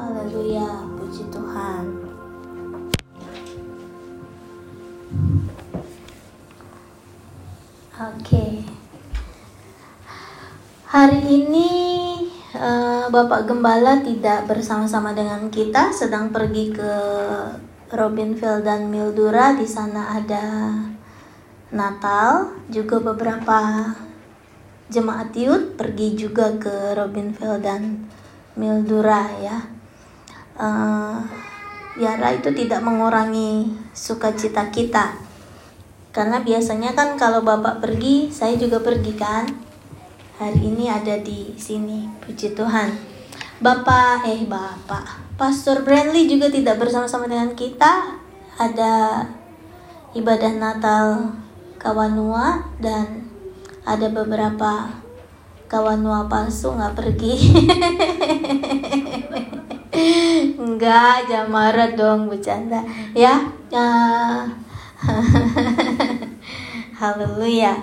Haleluya, puji Tuhan. Oke. Hari ini uh, Bapak Gembala tidak bersama-sama dengan kita, sedang pergi ke Robinville dan Mildura. Di sana ada Natal, juga beberapa jemaat youth pergi juga ke Robinville dan Mildura ya. Uh, biarlah itu tidak mengurangi sukacita kita karena biasanya kan kalau bapak pergi, saya juga pergi kan. Hari ini ada di sini, puji Tuhan. Bapak, eh bapak, Pastor Brandley juga tidak bersama-sama dengan kita. Ada ibadah Natal Kawanua dan ada beberapa Kawanua palsu nggak pergi. Enggak, jangan marah dong, bercanda. Ya, uh, Haleluya.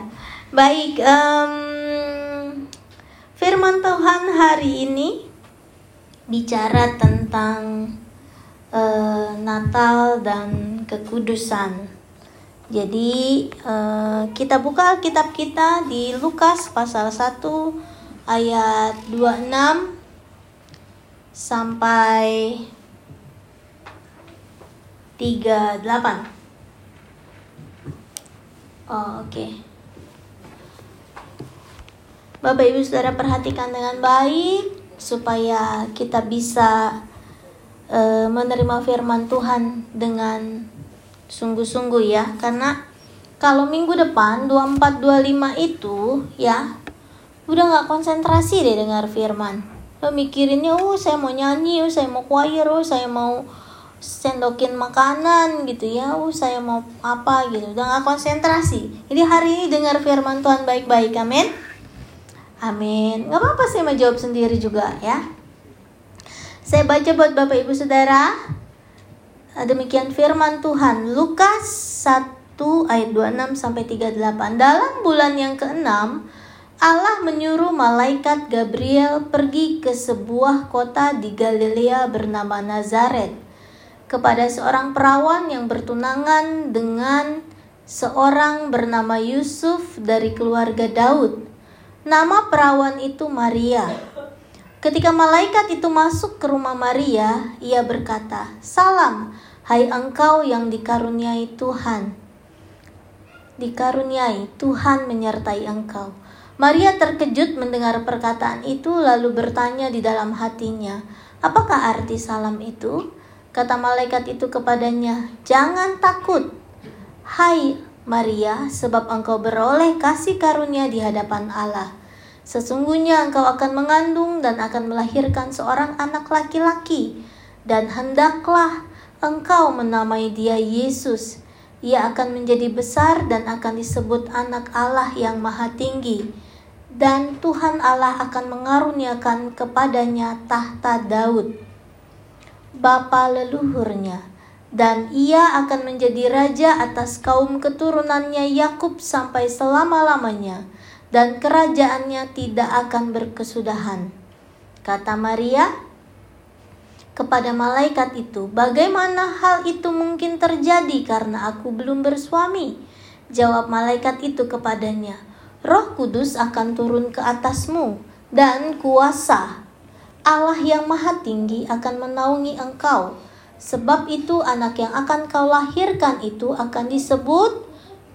Baik, um, firman Tuhan hari ini bicara tentang uh, Natal dan kekudusan. Jadi uh, kita buka kitab kita di Lukas pasal 1 ayat 26 sampai 38. Oh, oke. Okay. Bapak Ibu Saudara perhatikan dengan baik supaya kita bisa uh, menerima firman Tuhan dengan sungguh-sungguh ya. Karena kalau minggu depan 24 25 itu ya udah nggak konsentrasi deh dengar firman. Lo mikirinnya, oh saya mau nyanyi, oh saya mau choir, oh saya mau sendokin makanan gitu ya. Uh saya mau apa gitu. Udah gak konsentrasi. Jadi hari ini dengar firman Tuhan baik-baik. Amin? Amin. Nggak apa-apa saya mau jawab sendiri juga ya. Saya baca buat bapak ibu saudara. Demikian firman Tuhan. Lukas 1 ayat 26 sampai 38 dalam bulan yang keenam Allah menyuruh malaikat Gabriel pergi ke sebuah kota di Galilea bernama Nazaret kepada seorang perawan yang bertunangan dengan seorang bernama Yusuf dari keluarga Daud. Nama perawan itu Maria. Ketika malaikat itu masuk ke rumah Maria, ia berkata, "Salam, hai engkau yang dikaruniai Tuhan." Dikaruniai Tuhan menyertai engkau. Maria terkejut mendengar perkataan itu lalu bertanya di dalam hatinya, "Apakah arti salam itu?" Kata malaikat itu kepadanya, "Jangan takut, hai Maria, sebab engkau beroleh kasih karunia di hadapan Allah. Sesungguhnya engkau akan mengandung dan akan melahirkan seorang anak laki-laki, dan hendaklah engkau menamai dia Yesus. Ia akan menjadi besar dan akan disebut Anak Allah yang Maha Tinggi." Dan Tuhan Allah akan mengaruniakan kepadanya tahta Daud bapa leluhurnya, dan ia akan menjadi raja atas kaum keturunannya Yakub sampai selama-lamanya, dan kerajaannya tidak akan berkesudahan. Kata Maria kepada malaikat itu, "Bagaimana hal itu mungkin terjadi karena aku belum bersuami?" Jawab malaikat itu kepadanya, "Roh Kudus akan turun ke atasmu, dan kuasa Allah yang Maha Tinggi akan menaungi engkau. Sebab itu anak yang akan kau lahirkan itu akan disebut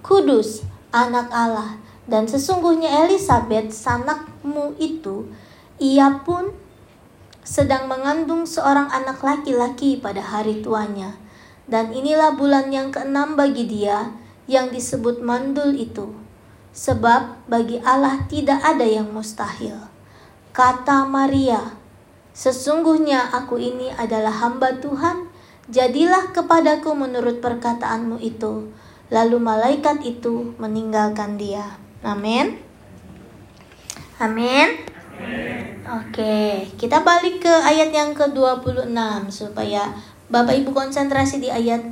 kudus, anak Allah. Dan sesungguhnya Elizabeth, sanakmu itu, ia pun sedang mengandung seorang anak laki-laki pada hari tuanya. Dan inilah bulan yang keenam bagi dia yang disebut mandul itu. Sebab bagi Allah tidak ada yang mustahil. Kata Maria, Sesungguhnya aku ini adalah hamba Tuhan, jadilah kepadaku menurut perkataanmu itu. Lalu malaikat itu meninggalkan dia. Amin. Amin. Oke, kita balik ke ayat yang ke-26 supaya Bapak Ibu konsentrasi di ayat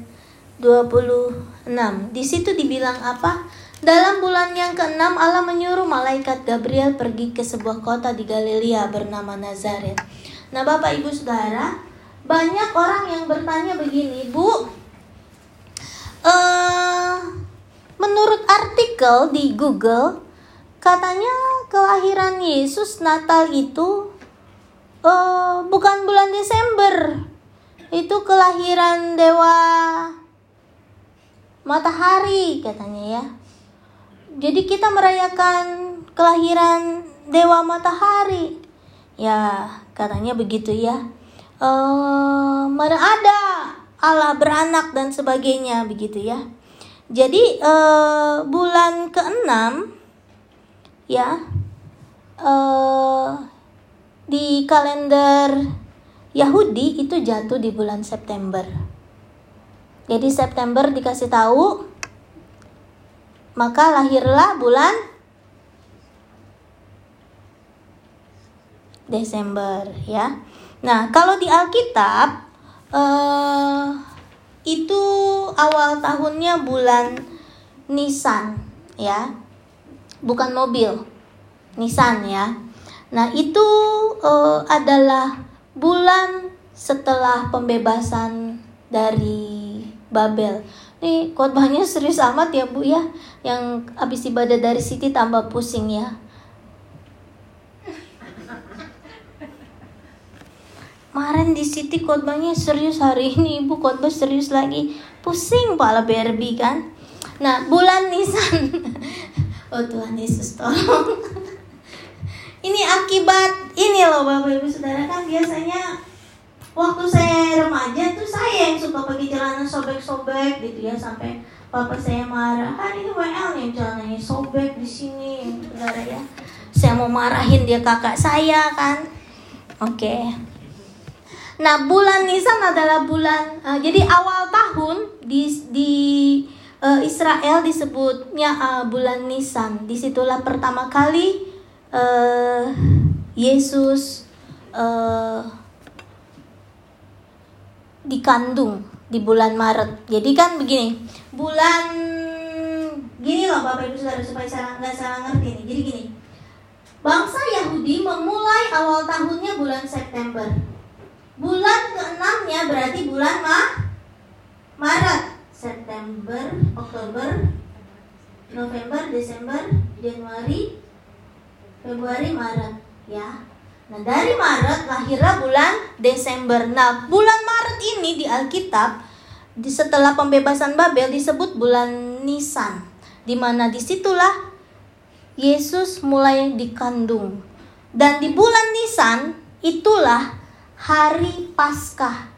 26. Di situ dibilang apa? Dalam bulan yang keenam Allah menyuruh malaikat Gabriel pergi ke sebuah kota di Galilea bernama Nazaret. Nah, Bapak Ibu Saudara, banyak orang yang bertanya begini, Bu, uh, menurut artikel di Google, katanya kelahiran Yesus Natal itu uh, bukan bulan Desember, itu kelahiran dewa matahari katanya ya. Jadi kita merayakan kelahiran dewa matahari. Ya, katanya begitu ya uh, mana ada Allah beranak dan sebagainya begitu ya. Jadi uh, bulan keenam ya uh, di kalender Yahudi itu jatuh di bulan September. Jadi September dikasih tahu maka lahirlah bulan Desember ya. Nah, kalau di Alkitab uh, itu awal tahunnya bulan Nisan ya. Bukan mobil. Nisan ya. Nah, itu uh, adalah bulan setelah pembebasan dari Babel. Nih khotbahnya serius amat ya Bu ya. Yang habis ibadah dari Siti tambah pusing ya. Kemarin di City khotbahnya serius hari ini ibu khotbah serius lagi pusing pala Barbie kan. Nah bulan Nisan, oh Tuhan Yesus tolong. ini akibat ini loh bapak ibu saudara kan biasanya waktu saya remaja tuh saya yang suka pakai celana sobek-sobek gitu ya sampai papa saya marah kan ini WL nih celananya sobek di sini saudara ya saya mau marahin dia kakak saya kan oke okay. Nah, bulan Nisan adalah bulan uh, jadi awal tahun di di uh, Israel disebutnya uh, bulan Nisan. Di situlah pertama kali uh, Yesus uh, dikandung di bulan Maret. Jadi kan begini, bulan gini loh Bapak Ibu Saudara supaya saya nggak salah ngerti nih. Jadi gini, bangsa Yahudi memulai awal tahunnya bulan September Bulan keenamnya berarti bulan Ma Maret, September, Oktober, November, Desember, Januari, Februari, Maret, ya. Nah, dari Maret lahirlah bulan Desember. Nah, bulan Maret ini di Alkitab di setelah pembebasan Babel disebut bulan Nisan, di mana di situlah Yesus mulai dikandung. Dan di bulan Nisan itulah hari Paskah.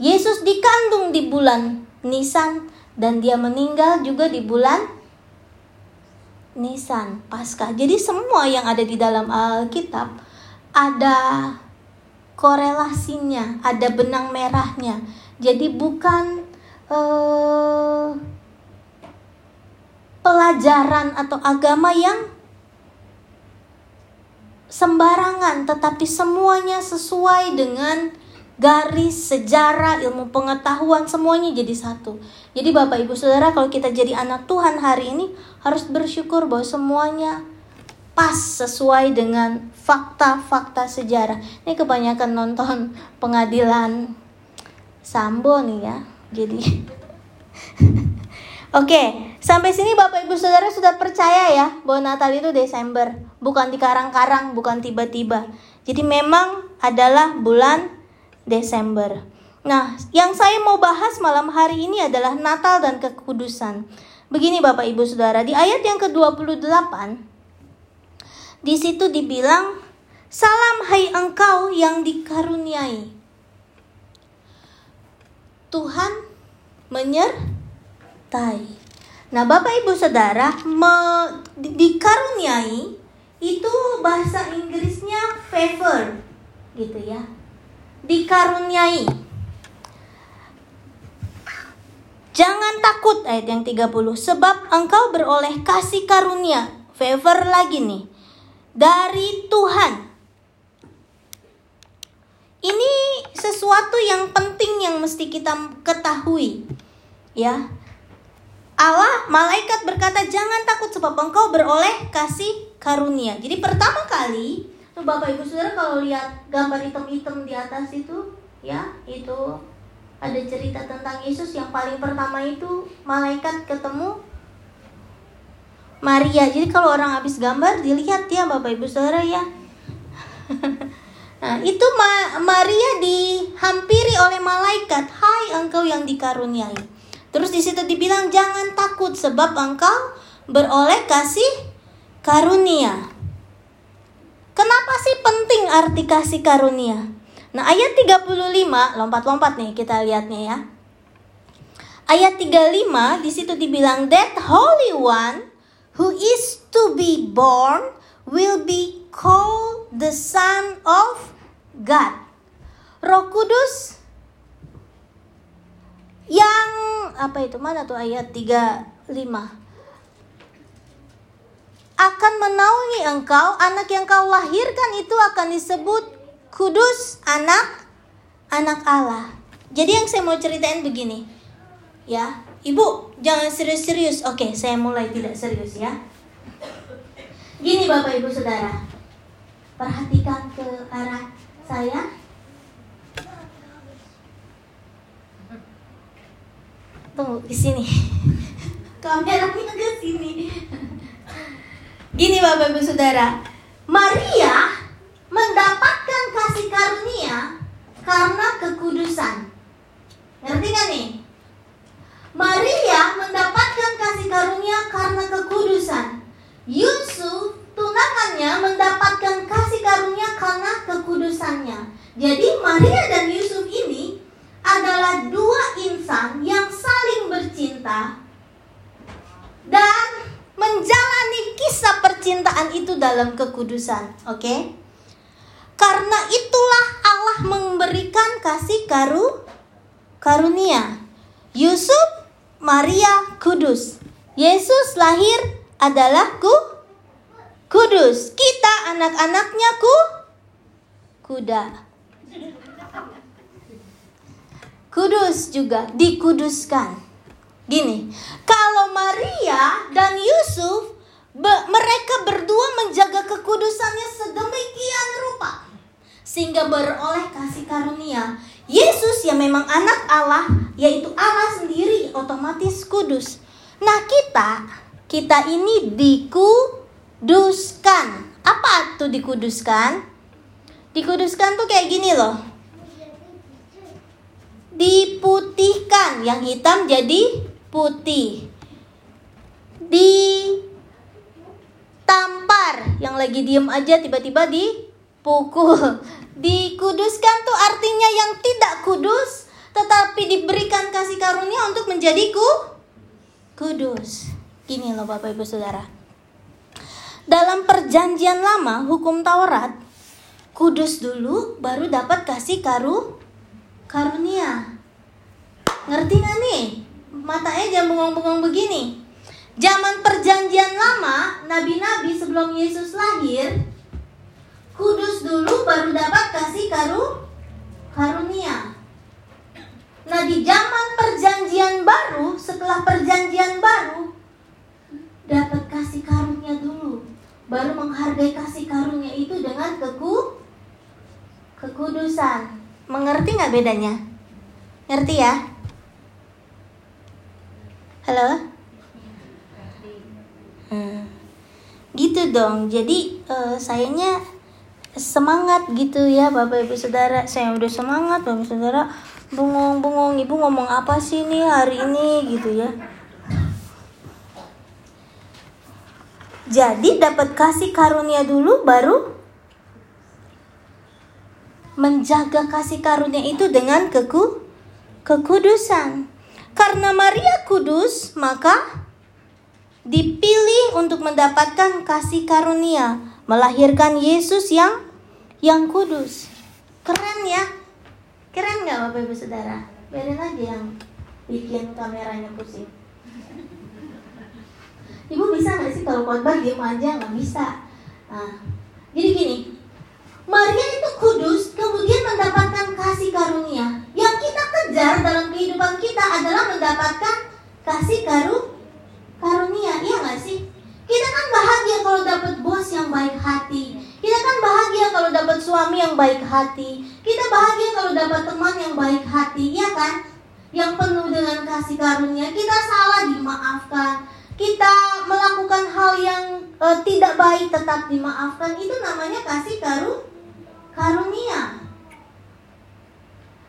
Yesus dikandung di bulan Nisan dan dia meninggal juga di bulan Nisan, Paskah. Jadi semua yang ada di dalam Alkitab ada korelasinya, ada benang merahnya. Jadi bukan uh, pelajaran atau agama yang sembarangan, tetapi semuanya sesuai dengan garis sejarah, ilmu pengetahuan, semuanya jadi satu. Jadi Bapak Ibu Saudara, kalau kita jadi anak Tuhan hari ini harus bersyukur bahwa semuanya pas sesuai dengan fakta-fakta sejarah. Ini kebanyakan nonton pengadilan Sambo nih ya. Jadi Oke, sampai sini Bapak Ibu Saudara sudah percaya ya bahwa Natal itu Desember, bukan di karang-karang, bukan tiba-tiba. Jadi memang adalah bulan Desember. Nah, yang saya mau bahas malam hari ini adalah Natal dan kekudusan. Begini Bapak Ibu Saudara, di ayat yang ke-28 di situ dibilang, "Salam hai engkau yang dikaruniai." Tuhan menyer tai. Nah, Bapak Ibu Saudara, me, dikaruniai itu bahasa Inggrisnya favor gitu ya. Dikaruniai. Jangan takut ayat yang 30 sebab engkau beroleh kasih karunia, favor lagi nih dari Tuhan. Ini sesuatu yang penting yang mesti kita ketahui. Ya, Allah malaikat berkata jangan takut sebab engkau beroleh kasih karunia. Jadi pertama kali tuh Bapak Ibu Saudara kalau lihat gambar hitam-hitam di atas itu ya itu ada cerita tentang Yesus yang paling pertama itu malaikat ketemu Maria. Jadi kalau orang habis gambar dilihat ya Bapak Ibu Saudara ya. nah, itu Ma Maria dihampiri oleh malaikat, "Hai engkau yang dikaruniai." Terus di situ dibilang jangan takut sebab engkau beroleh kasih karunia. Kenapa sih penting arti kasih karunia? Nah, ayat 35, lompat-lompat nih kita lihatnya ya. Ayat 35 di situ dibilang that holy one who is to be born will be called the son of God. Roh Kudus yang apa itu mana tuh ayat 35 akan menaungi engkau anak yang kau lahirkan itu akan disebut kudus anak anak Allah. Jadi yang saya mau ceritain begini. Ya, Ibu, jangan serius-serius. Oke, saya mulai tidak serius ya. Gini Bapak Ibu Saudara. Perhatikan ke arah saya. Tunggu di sini. Kameranya ke sini. Gini Bapak Ibu Saudara. Maria mendapatkan kasih karunia karena kekudusan. Ngerti gak nih? Maria mendapatkan kasih karunia karena kekudusan. Yusuf tunangannya mendapatkan kasih karunia karena kekudusannya. Jadi Maria dan Yusuf ini adalah dua insan yang saling bercinta dan menjalani kisah percintaan itu dalam kekudusan. Oke? Okay? Karena itulah Allah memberikan kasih karu karunia. Yusuf Maria kudus. Yesus lahir adalah ku kudus. Kita anak-anaknya ku kuda. Kudus juga dikuduskan. Gini, kalau Maria dan Yusuf be, mereka berdua menjaga kekudusannya sedemikian rupa sehingga beroleh kasih karunia Yesus yang memang anak Allah, yaitu Allah sendiri otomatis kudus. Nah, kita kita ini dikuduskan. Apa tuh dikuduskan? Dikuduskan tuh kayak gini loh. Diputihkan, yang hitam jadi putih. Ditampar, yang lagi diem aja tiba-tiba dipukul Dikuduskan tuh artinya yang tidak kudus tetapi diberikan kasih karunia untuk menjadi ku kudus. Gini loh Bapak Ibu Saudara. Dalam perjanjian lama hukum Taurat kudus dulu baru dapat kasih karu karunia. Ngerti gak nih? Matanya jangan bengong-bengong begini. Zaman perjanjian lama, nabi-nabi sebelum Yesus lahir, kudus dulu baru dapat kasih karu karunia. Nah di zaman perjanjian baru setelah perjanjian baru dapat kasih karunia dulu baru menghargai kasih karunia itu dengan keku kekudusan. Mengerti nggak bedanya? Ngerti ya? Halo? Hmm. Gitu dong. Jadi uh, sayanya semangat gitu ya Bapak Ibu Saudara. Saya udah semangat Bapak Ibu Saudara bengong-bengong Ibu ngomong apa sih nih hari ini gitu ya. Jadi dapat kasih karunia dulu baru menjaga kasih karunia itu dengan keku kekudusan. Karena Maria kudus maka dipilih untuk mendapatkan kasih karunia melahirkan Yesus yang yang kudus. Keren ya? Keren nggak Bapak Ibu Saudara? Biarin aja yang bikin kameranya pusing. Ibu bisa nggak sih kalau khotbah diem aja nggak bisa? Nah, jadi gini, Maria itu kudus, kemudian mendapatkan kasih karunia. Yang kita kejar dalam kehidupan kita adalah mendapatkan kasih karu karunia, iya nggak sih? Kita kan bahagia kalau dapat bos yang baik hati. Kita kan bahagia kalau dapat suami yang baik hati. Kita bahagia kalau dapat teman yang baik hati, ya kan? Yang penuh dengan kasih karunia, kita salah dimaafkan. Kita melakukan hal yang e, tidak baik tetap dimaafkan, itu namanya kasih karu karunia.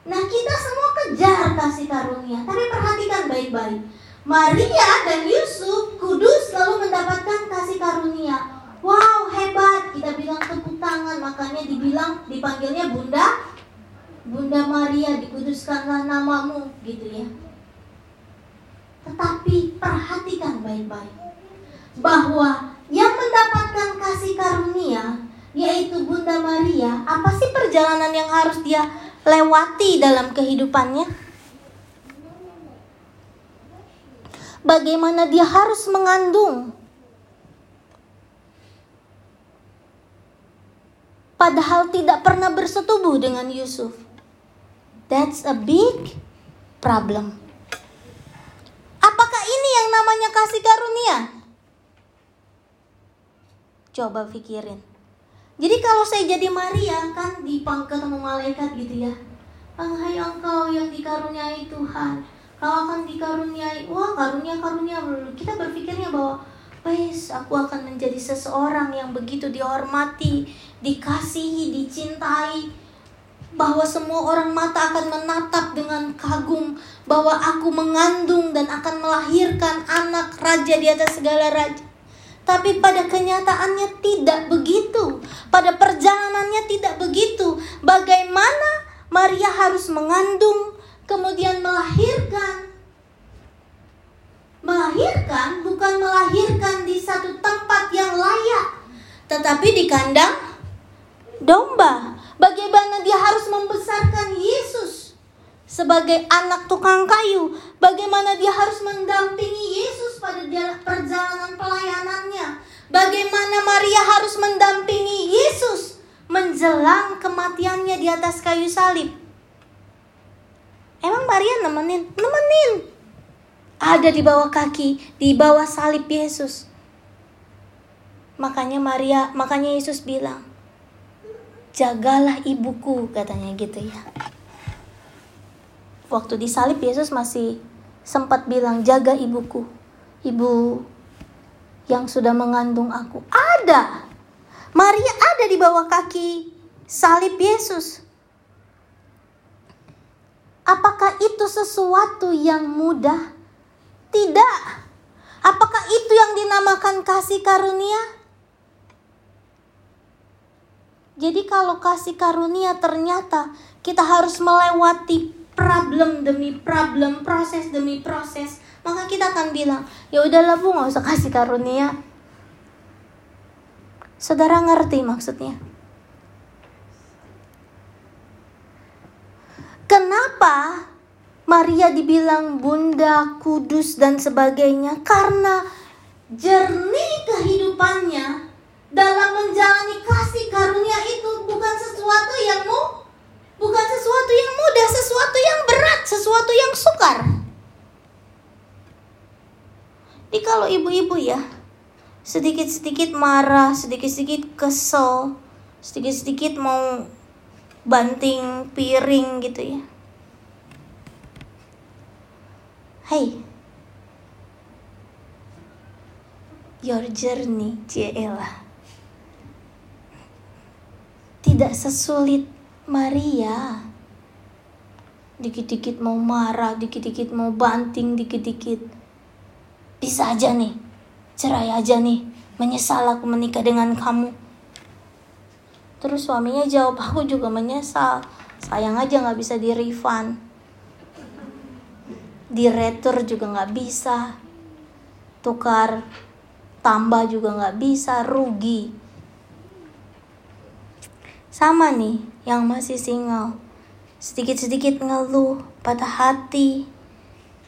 Nah, kita semua kejar kasih karunia, tapi perhatikan baik-baik. Maria dan Yusuf kudus selalu mendapatkan kasih karunia. Wow, hebat. Kita bilang tepuk tangan, makanya dibilang dipanggilnya Bunda Bunda Maria dikuduskanlah namamu gitu ya. Tetapi perhatikan baik-baik bahwa yang mendapatkan kasih karunia yaitu Bunda Maria, apa sih perjalanan yang harus dia lewati dalam kehidupannya. Bagaimana dia harus mengandung. Padahal tidak pernah bersetubuh dengan Yusuf. That's a big problem. Apakah ini yang namanya kasih karunia? Coba pikirin. Jadi kalau saya jadi Maria kan dipang ketemu malaikat gitu ya. Hai engkau yang dikaruniai Tuhan. Kau akan dikaruniai. Wah karunia karunia. Kita berpikirnya bahwa Wes, aku akan menjadi seseorang yang begitu dihormati, dikasihi, dicintai. Bahwa semua orang mata akan menatap dengan kagum bahwa aku mengandung dan akan melahirkan anak raja di atas segala raja. Tapi pada kenyataannya tidak begitu. Pada perjalanannya tidak begitu. Bagaimana Maria harus mengandung, kemudian melahirkan. Melahirkan bukan melahirkan di satu tempat yang layak, tetapi di kandang domba. Bagaimana dia harus membesarkan Yesus sebagai anak tukang kayu, bagaimana dia harus mendampingi Yesus pada perjalanan pelayanannya, bagaimana Maria harus mendampingi Yesus menjelang kematiannya di atas kayu salib. Emang Maria nemenin? Nemenin. Ada di bawah kaki, di bawah salib Yesus. Makanya Maria, makanya Yesus bilang, "Jagalah ibuku," katanya gitu ya. Waktu disalib Yesus masih sempat bilang jaga ibuku ibu yang sudah mengandung aku. Ada. Maria ada di bawah kaki salib Yesus. Apakah itu sesuatu yang mudah tidak apakah itu yang dinamakan kasih karunia jadi kalau kasih karunia ternyata kita harus melewati problem demi problem, proses demi proses, maka kita akan bilang, ya udahlah bu, nggak usah kasih karunia. Saudara ngerti maksudnya? Kenapa Maria dibilang bunda, kudus dan sebagainya? Karena jernih kehidupannya dalam menjalani kasih karunia itu bukan sesuatu yang mu Bukan sesuatu yang mudah, sesuatu yang berat, sesuatu yang sukar. Jadi kalau ibu-ibu ya, sedikit-sedikit marah, sedikit-sedikit kesel, sedikit-sedikit mau banting piring gitu ya. Hey, your journey, Ciela. Tidak sesulit Maria. Dikit-dikit mau marah, dikit-dikit mau banting, dikit-dikit. Bisa aja nih. Cerai aja nih. Menyesal aku menikah dengan kamu. Terus suaminya jawab aku juga menyesal. Sayang aja nggak bisa di refund di retur juga nggak bisa tukar tambah juga nggak bisa rugi sama nih yang masih single. Sedikit-sedikit ngeluh, patah hati,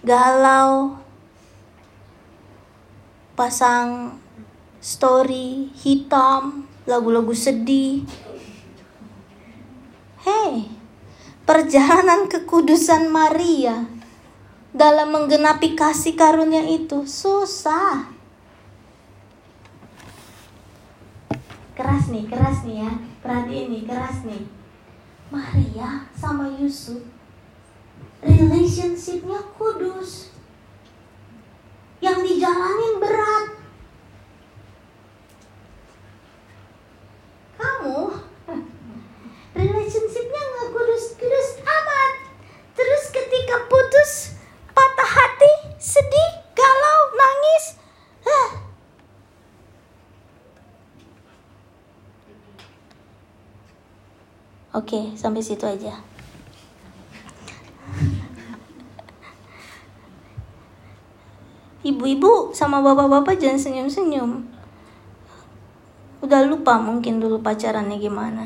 galau, pasang story hitam, lagu-lagu sedih. Hei, perjalanan kekudusan Maria dalam menggenapi kasih karunia itu susah. Keras nih, keras nih ya. Perhatiin nih, keras nih. Maria sama Yusuf relationshipnya kudus yang dijalanin berat kamu relationshipnya nggak kudus-kudus amat terus ketika putus patah hati sedih galau nangis Hah. Oke, sampai situ aja. Ibu-ibu sama bapak-bapak jangan senyum-senyum. Udah lupa mungkin dulu pacarannya gimana.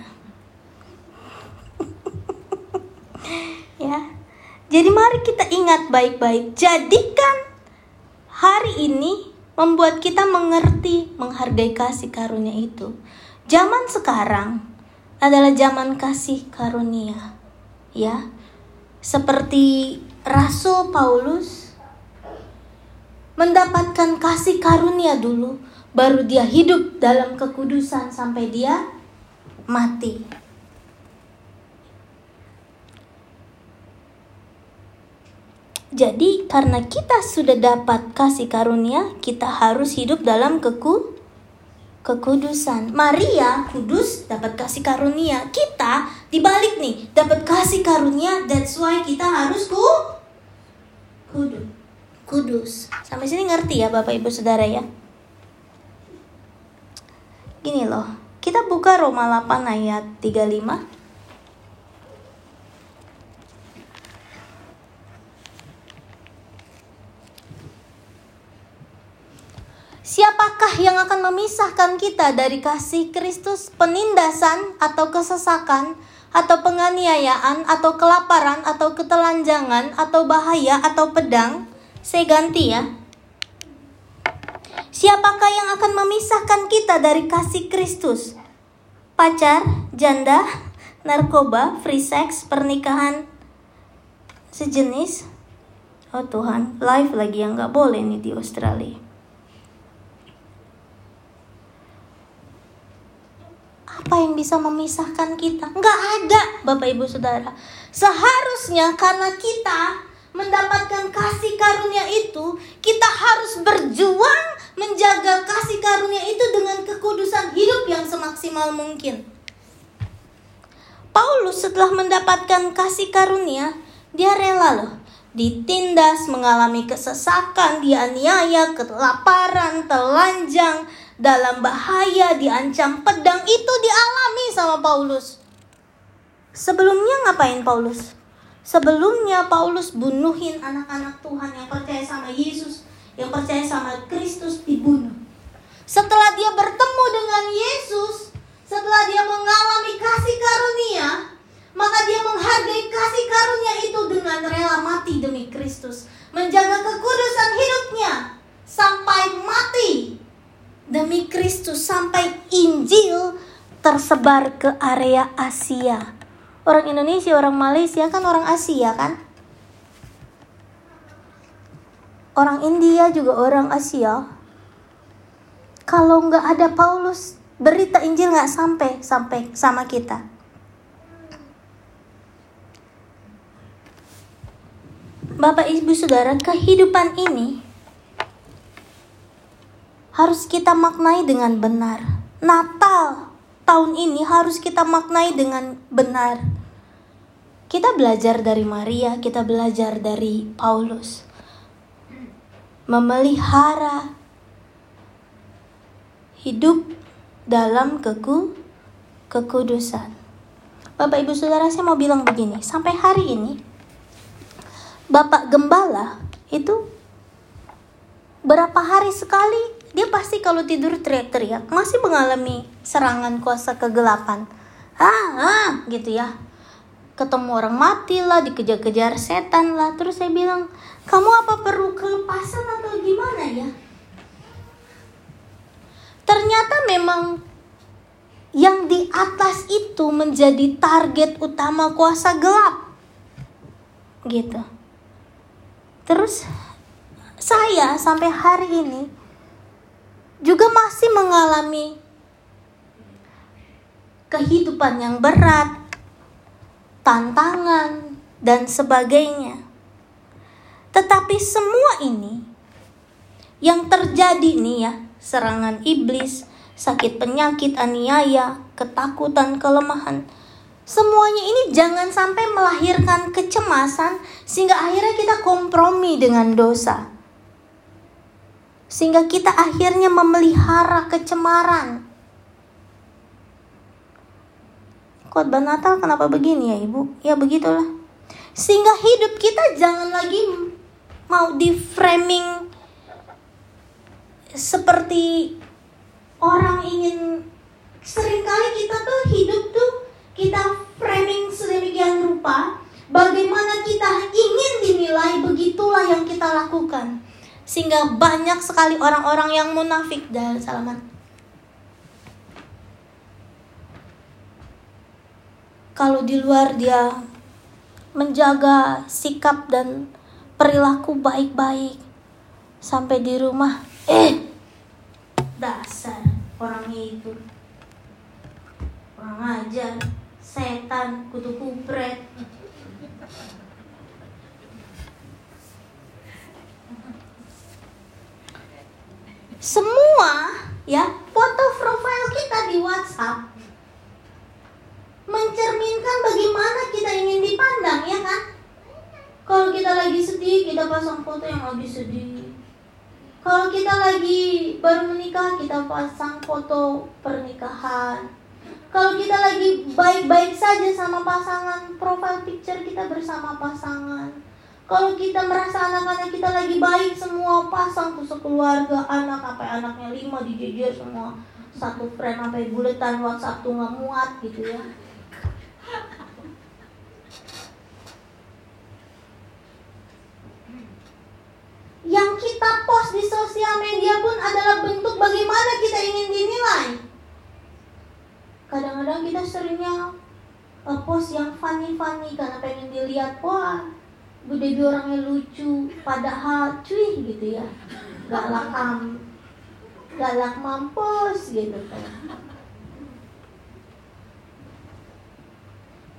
ya. Jadi mari kita ingat baik-baik. Jadikan hari ini membuat kita mengerti, menghargai kasih karunia itu. Zaman sekarang adalah zaman kasih karunia. Ya. Seperti Rasul Paulus mendapatkan kasih karunia dulu, baru dia hidup dalam kekudusan sampai dia mati. Jadi, karena kita sudah dapat kasih karunia, kita harus hidup dalam keku kekudusan. Maria kudus dapat kasih karunia. Kita dibalik nih, dapat kasih karunia. That's why kita harus ku kudus kudus. Sampai sini ngerti ya Bapak Ibu Saudara ya? Gini loh, kita buka Roma 8 ayat 35. Siapakah yang akan memisahkan kita dari kasih Kristus? Penindasan atau kesesakan atau penganiayaan atau kelaparan atau ketelanjangan atau bahaya atau pedang? Saya ganti ya. Siapakah yang akan memisahkan kita dari kasih Kristus? Pacar, janda, narkoba, free sex, pernikahan sejenis. Oh Tuhan, live lagi yang nggak boleh nih di Australia. Apa yang bisa memisahkan kita? Nggak ada, Bapak Ibu Saudara. Seharusnya karena kita mendapatkan kasih karunia itu, kita harus berjuang menjaga kasih karunia itu dengan kekudusan hidup yang semaksimal mungkin. Paulus setelah mendapatkan kasih karunia, dia rela loh ditindas, mengalami kesesakan, dianiaya, kelaparan, telanjang, dalam bahaya, diancam pedang itu dialami sama Paulus. Sebelumnya ngapain Paulus? Sebelumnya Paulus bunuhin anak-anak Tuhan yang percaya sama Yesus, yang percaya sama Kristus dibunuh. Setelah dia bertemu dengan Yesus, setelah dia mengalami kasih karunia, maka dia menghargai kasih karunia itu dengan rela mati demi Kristus, menjaga kekudusan hidupnya sampai mati demi Kristus sampai Injil tersebar ke area Asia orang Indonesia, orang Malaysia kan orang Asia kan? Orang India juga orang Asia. Kalau nggak ada Paulus, berita Injil nggak sampai sampai sama kita. Bapak Ibu Saudara, kehidupan ini harus kita maknai dengan benar. Natal tahun ini harus kita maknai dengan benar. Kita belajar dari Maria, kita belajar dari Paulus. Memelihara hidup dalam keku kekudusan. Bapak Ibu Saudara saya mau bilang begini, sampai hari ini Bapak Gembala itu berapa hari sekali dia pasti kalau tidur teriak-teriak masih mengalami serangan kuasa kegelapan. Ah, ah gitu ya. Ketemu orang mati lah dikejar-kejar setan lah. Terus saya bilang kamu apa perlu kelepasan atau gimana ya? Ternyata memang yang di atas itu menjadi target utama kuasa gelap. Gitu. Terus saya sampai hari ini juga masih mengalami kehidupan yang berat, tantangan, dan sebagainya. Tetapi semua ini yang terjadi nih ya, serangan iblis, sakit penyakit, aniaya, ketakutan, kelemahan, semuanya ini jangan sampai melahirkan kecemasan sehingga akhirnya kita kompromi dengan dosa. Sehingga kita akhirnya memelihara kecemaran. Khotbah Natal kenapa begini ya Ibu? Ya begitulah. Sehingga hidup kita jangan lagi mau di framing seperti orang ingin sering kali kita tuh hidup tuh kita framing sedemikian rupa bagaimana kita ingin dinilai begitulah yang kita lakukan sehingga banyak sekali orang-orang yang munafik. Dan salaman. Kalau di luar dia menjaga sikap dan perilaku baik-baik sampai di rumah. Eh dasar orangnya itu. Orang ajar. Setan kutu kupret semua ya foto profil kita di WhatsApp mencerminkan bagaimana kita ingin dipandang ya kan kalau kita lagi sedih kita pasang foto yang lagi sedih kalau kita lagi baru menikah, kita pasang foto pernikahan. Kalau kita lagi baik-baik saja sama pasangan, profile picture kita bersama pasangan. Kalau kita merasa anak-anak kita lagi baik semua pasang tuh sekeluarga anak apa anaknya lima dijejer semua satu friend sampai buletan WhatsApp tuh nggak muat gitu ya. yang kita post di sosial media pun adalah bentuk bagaimana kita ingin dinilai. Kadang-kadang kita seringnya uh, post yang funny-funny karena pengen dilihat, wah, Bu Debi orangnya lucu, padahal cuy gitu ya, galak am, galak mampus gitu kan.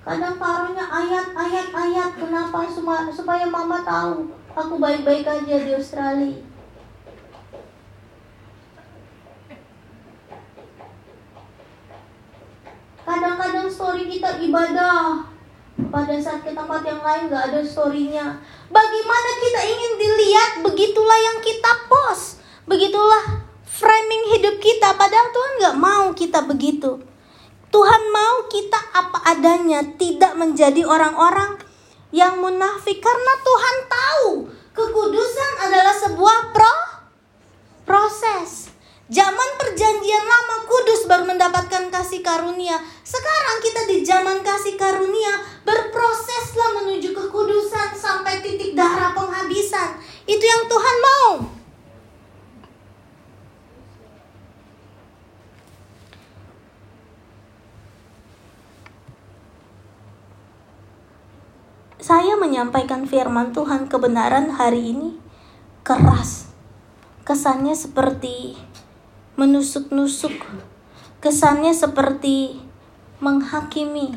Kadang taruhnya ayat-ayat ayat kenapa? Supaya mama tahu. Aku baik-baik aja di Australia. Kadang-kadang story kita ibadah pada saat ke tempat yang lain gak ada storynya. Bagaimana kita ingin dilihat, begitulah yang kita post. Begitulah framing hidup kita. Padahal Tuhan gak mau kita begitu. Tuhan mau kita apa adanya, tidak menjadi orang-orang yang munafik karena Tuhan tahu kekudusan adalah sebuah pro proses. Zaman perjanjian lama kudus baru mendapatkan kasih karunia. Sekarang kita di zaman kasih karunia berproseslah menuju kekudusan sampai titik darah penghabisan. Itu yang Tuhan mau. saya menyampaikan firman Tuhan kebenaran hari ini keras. Kesannya seperti menusuk-nusuk. Kesannya seperti menghakimi.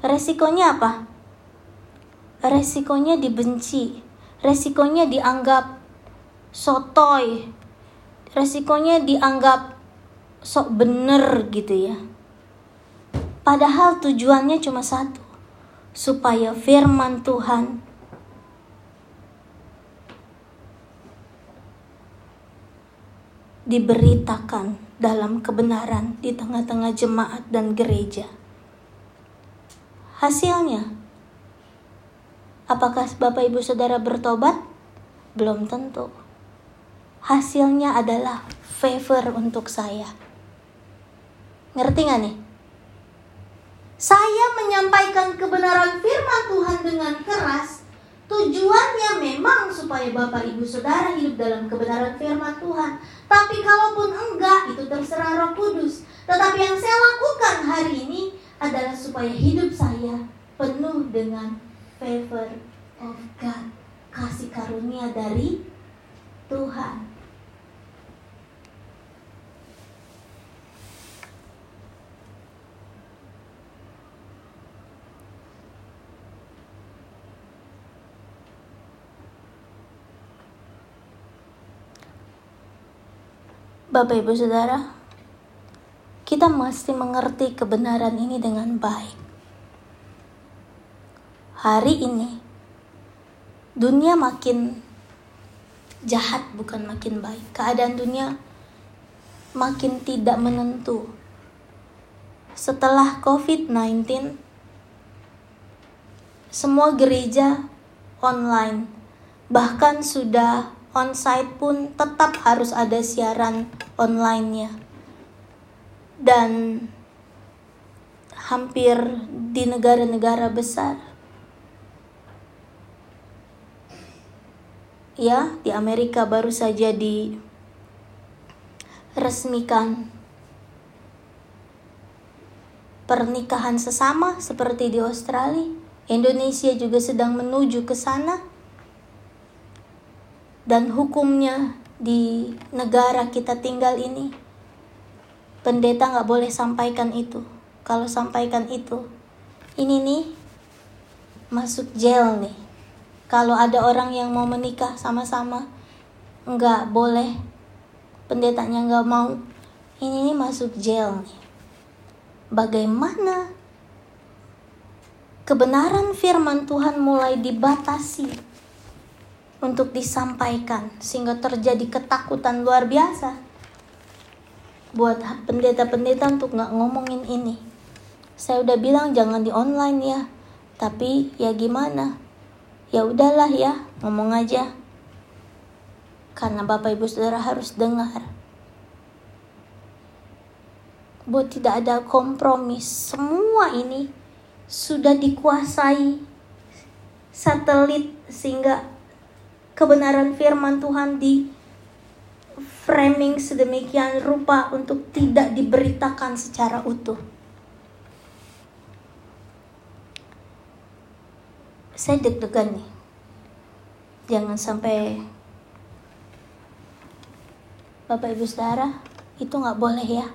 Resikonya apa? Resikonya dibenci. Resikonya dianggap sotoy. Resikonya dianggap sok bener gitu ya. Padahal tujuannya cuma satu supaya firman Tuhan diberitakan dalam kebenaran di tengah-tengah jemaat dan gereja. Hasilnya, apakah Bapak Ibu Saudara bertobat? Belum tentu. Hasilnya adalah favor untuk saya. Ngerti gak nih? Saya menyampaikan kebenaran firman Tuhan dengan keras. Tujuannya memang supaya Bapak Ibu Saudara hidup dalam kebenaran firman Tuhan. Tapi kalaupun enggak, itu terserah Roh Kudus. Tetapi yang saya lakukan hari ini adalah supaya hidup saya penuh dengan favor of God. Kasih karunia dari Tuhan. Bapak Ibu Saudara, kita mesti mengerti kebenaran ini dengan baik. Hari ini, dunia makin jahat, bukan makin baik. Keadaan dunia makin tidak menentu. Setelah COVID-19, semua gereja online, bahkan sudah onsite pun tetap harus ada siaran online-nya. Dan hampir di negara-negara besar. Ya, di Amerika baru saja diresmikan pernikahan sesama seperti di Australia. Indonesia juga sedang menuju ke sana dan hukumnya di negara kita tinggal ini pendeta nggak boleh sampaikan itu. Kalau sampaikan itu ini nih masuk jail nih. Kalau ada orang yang mau menikah sama-sama nggak boleh. Pendetanya nggak mau ini nih masuk jail nih. Bagaimana kebenaran firman Tuhan mulai dibatasi untuk disampaikan sehingga terjadi ketakutan luar biasa buat pendeta-pendeta untuk nggak ngomongin ini. Saya udah bilang jangan di online ya tapi ya gimana? Ya udahlah ya ngomong aja. Karena bapak ibu saudara harus dengar. Buat tidak ada kompromi semua ini sudah dikuasai satelit sehingga kebenaran firman Tuhan di framing sedemikian rupa untuk tidak diberitakan secara utuh. Saya deg-degan nih. Jangan sampai Bapak Ibu Saudara itu nggak boleh ya.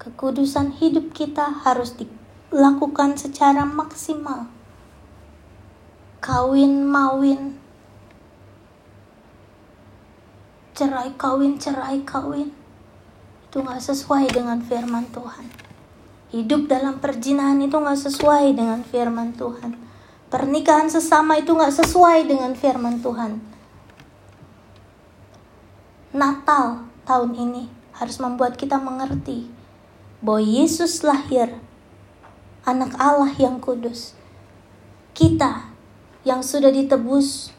Kekudusan hidup kita harus di lakukan secara maksimal. Kawin mawin, cerai kawin, cerai kawin, itu nggak sesuai dengan firman Tuhan. Hidup dalam perjinahan itu nggak sesuai dengan firman Tuhan. Pernikahan sesama itu nggak sesuai dengan firman Tuhan. Natal tahun ini harus membuat kita mengerti bahwa Yesus lahir anak Allah yang kudus. Kita yang sudah ditebus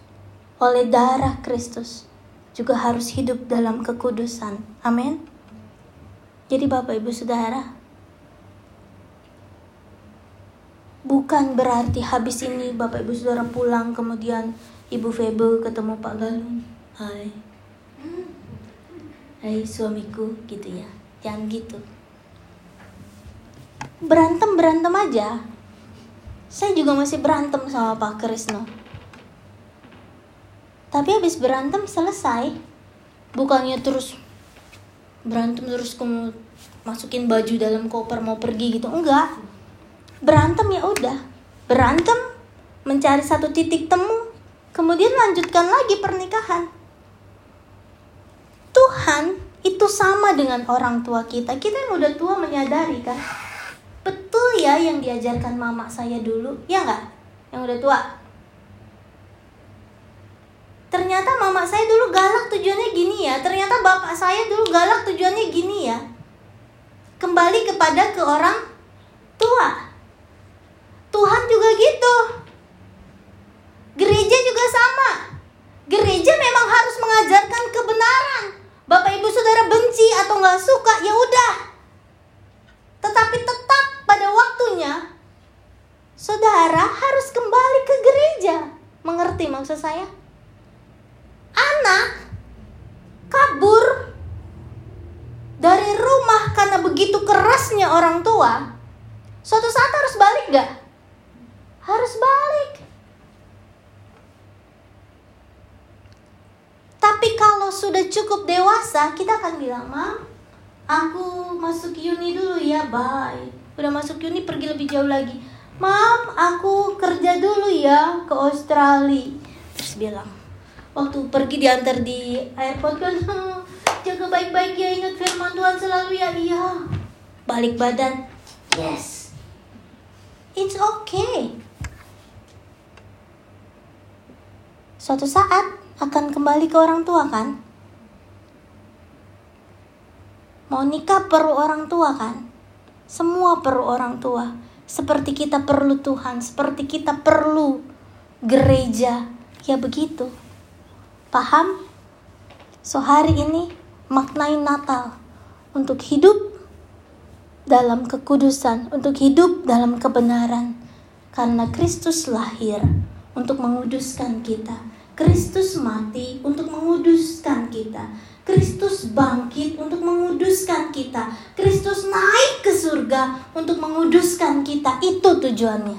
oleh darah Kristus juga harus hidup dalam kekudusan. Amin. Jadi Bapak Ibu Saudara, bukan berarti habis ini Bapak Ibu Saudara pulang kemudian Ibu Febe ketemu Pak Galung. Hai. Hai suamiku gitu ya. Jangan gitu berantem berantem aja. Saya juga masih berantem sama Pak Krisno. Tapi habis berantem selesai. Bukannya terus berantem terus kamu masukin baju dalam koper mau pergi gitu. Enggak. Berantem ya udah. Berantem mencari satu titik temu kemudian lanjutkan lagi pernikahan. Tuhan itu sama dengan orang tua kita. Kita yang udah tua menyadari kan betul ya yang diajarkan mama saya dulu ya nggak? Yang udah tua. Ternyata mama saya dulu galak tujuannya gini ya. Ternyata bapak saya dulu galak tujuannya gini ya. Kembali kepada ke orang tua. Tuhan juga gitu. Gereja juga sama. Gereja memang harus mengajarkan kebenaran. Bapak ibu saudara benci atau nggak suka ya udah. Tetapi tetap pada waktunya saudara harus kembali ke gereja. Mengerti maksud saya? Anak kabur dari rumah karena begitu kerasnya orang tua. Suatu saat harus balik gak? Harus balik. Tapi kalau sudah cukup dewasa, kita akan bilang, Mam, aku masuk uni dulu ya, bye udah masuk uni pergi lebih jauh lagi. Mam, aku kerja dulu ya ke Australia. terus bilang waktu pergi diantar di airport kan jaga baik-baik ya ingat firman Tuhan selalu ya. Iya. Balik badan. Yes. It's okay. Suatu saat akan kembali ke orang tua kan? Mau nikah perlu orang tua kan semua perlu orang tua seperti kita perlu Tuhan, seperti kita perlu gereja. Ya begitu. Paham? So hari ini maknai Natal untuk hidup dalam kekudusan, untuk hidup dalam kebenaran. Karena Kristus lahir untuk menguduskan kita. Kristus mati untuk menguduskan kita. Kristus bangkit untuk menguduskan kita. Kristus naik ke surga untuk menguduskan kita. Itu tujuannya.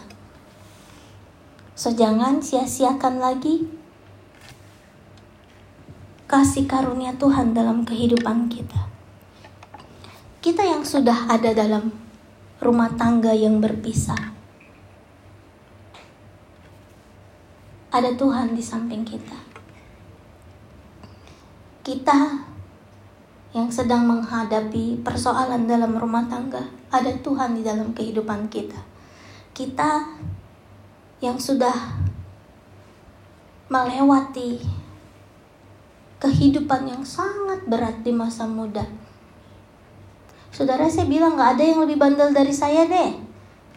So jangan sia-siakan lagi kasih karunia Tuhan dalam kehidupan kita. Kita yang sudah ada dalam rumah tangga yang berpisah. Ada Tuhan di samping kita kita yang sedang menghadapi persoalan dalam rumah tangga, ada Tuhan di dalam kehidupan kita. Kita yang sudah melewati kehidupan yang sangat berat di masa muda. Saudara saya bilang gak ada yang lebih bandel dari saya deh.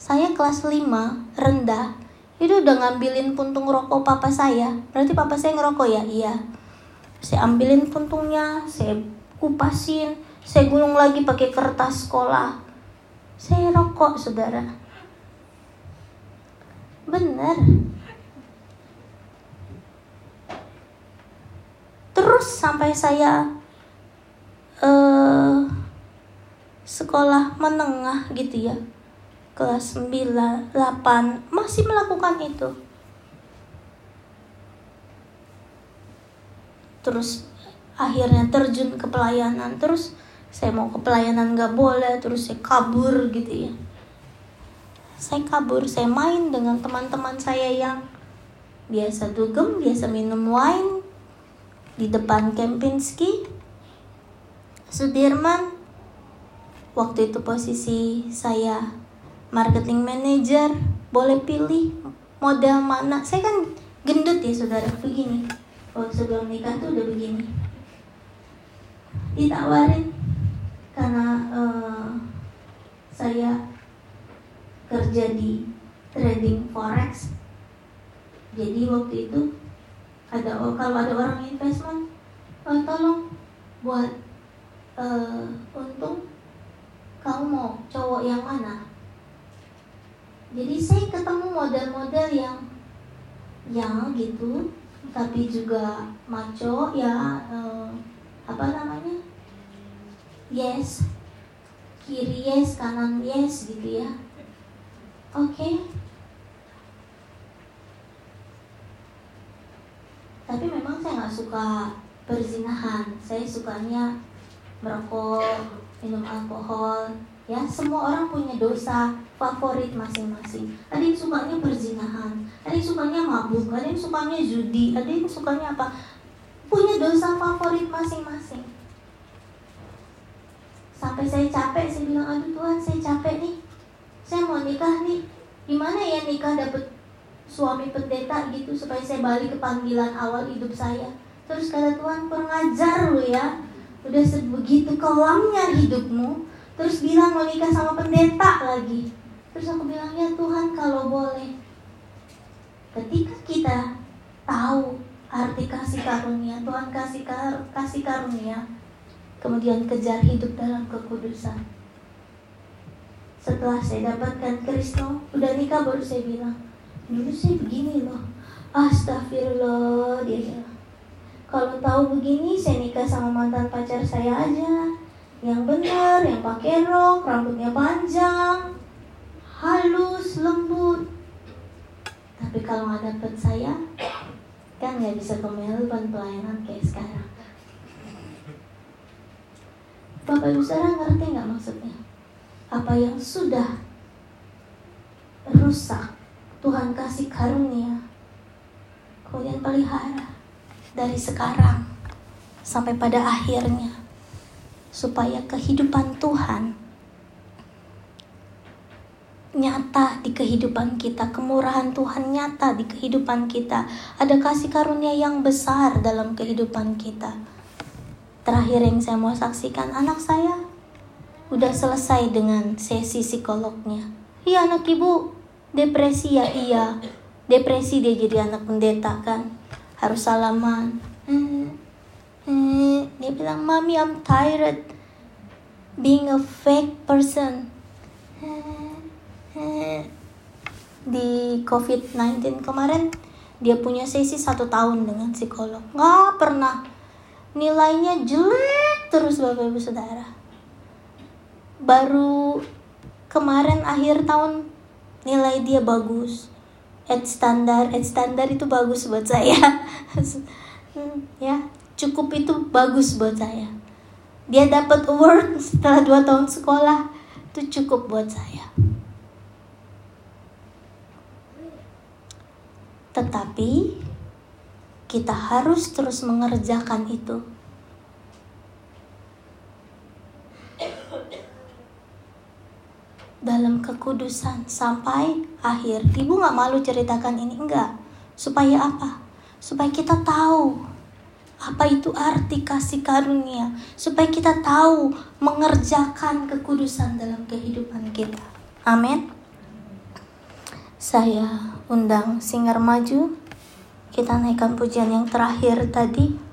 Saya kelas 5, rendah, itu udah ngambilin puntung rokok papa saya. Berarti papa saya ngerokok ya? Iya saya ambilin puntungnya saya kupasin saya gulung lagi pakai kertas sekolah. Saya rokok saudara. Bener. Terus sampai saya uh, sekolah menengah gitu ya kelas 9, 8 masih melakukan itu terus akhirnya terjun ke pelayanan terus saya mau ke pelayanan gak boleh terus saya kabur gitu ya. Saya kabur saya main dengan teman-teman saya yang biasa dugem biasa minum wine di depan Kempinski Sudirman. Waktu itu posisi saya marketing manager boleh pilih model mana. Saya kan gendut ya saudara begini oh sebelum nikah tuh udah begini. Ditawarin karena uh, saya kerja di trading forex. Jadi waktu itu ada kalau ada orang investment oh, tolong buat uh, untung kamu mau cowok yang mana? Jadi saya ketemu model-model yang yang gitu tapi juga maco ya uh, apa namanya? Yes. Kiri yes kanan yes gitu ya. Oke. Okay. tapi memang saya nggak suka perzinahan. Saya sukanya merokok minum alkohol ya semua orang punya dosa favorit masing-masing. Ada yang sukanya perzinahan ada yang sukanya mabuk ada yang sukanya judi ada yang sukanya apa. Punya dosa favorit masing-masing. Sampai saya capek saya bilang aduh Tuhan saya capek nih. Saya mau nikah nih. Gimana ya nikah dapet suami pendeta gitu supaya saya balik ke panggilan awal hidup saya? Terus kata Tuhan kurang ajar lu ya. Udah sebegitu kelamnya hidupmu terus bilang mau nikah sama pendeta lagi. Terus aku bilang ya Tuhan kalau boleh. Ketika kita tahu arti kasih karunia Tuhan kasih kar kasih karunia kemudian kejar hidup dalam kekudusan. Setelah saya dapatkan Kristo udah nikah baru saya bilang dulu saya begini loh. Astagfirullah dia bilang. Kalau tahu begini saya nikah sama mantan pacar saya aja yang benar, yang pakai rok, rambutnya panjang, halus, lembut. Tapi kalau nggak dapet saya, kan nggak bisa ke Melbourne pelayanan kayak sekarang. Bapak Ibu Saudara ngerti nggak maksudnya? Apa yang sudah rusak, Tuhan kasih karunia. kemudian pelihara dari sekarang sampai pada akhirnya supaya kehidupan Tuhan nyata di kehidupan kita, kemurahan Tuhan nyata di kehidupan kita. Ada kasih karunia yang besar dalam kehidupan kita. Terakhir yang saya mau saksikan, anak saya udah selesai dengan sesi psikolognya. Iya anak ibu, depresi ya iya. Depresi dia jadi anak pendeta kan. Harus salaman. Hmm, bilang, Mami I'm tired being a fake person. Hmm di COVID-19 kemarin dia punya sesi satu tahun dengan psikolog. Nggak pernah. Nilainya jelek terus bapak ibu saudara. Baru kemarin akhir tahun nilai dia bagus. Ed standar ed standar itu bagus buat saya. Ya cukup itu bagus buat saya dia dapat award setelah dua tahun sekolah itu cukup buat saya tetapi kita harus terus mengerjakan itu. Dalam kekudusan sampai akhir. Ibu gak malu ceritakan ini enggak. Supaya apa? Supaya kita tahu apa itu arti kasih karunia. Supaya kita tahu mengerjakan kekudusan dalam kehidupan kita. Amin. Saya undang singer maju. Kita naikkan pujian yang terakhir tadi.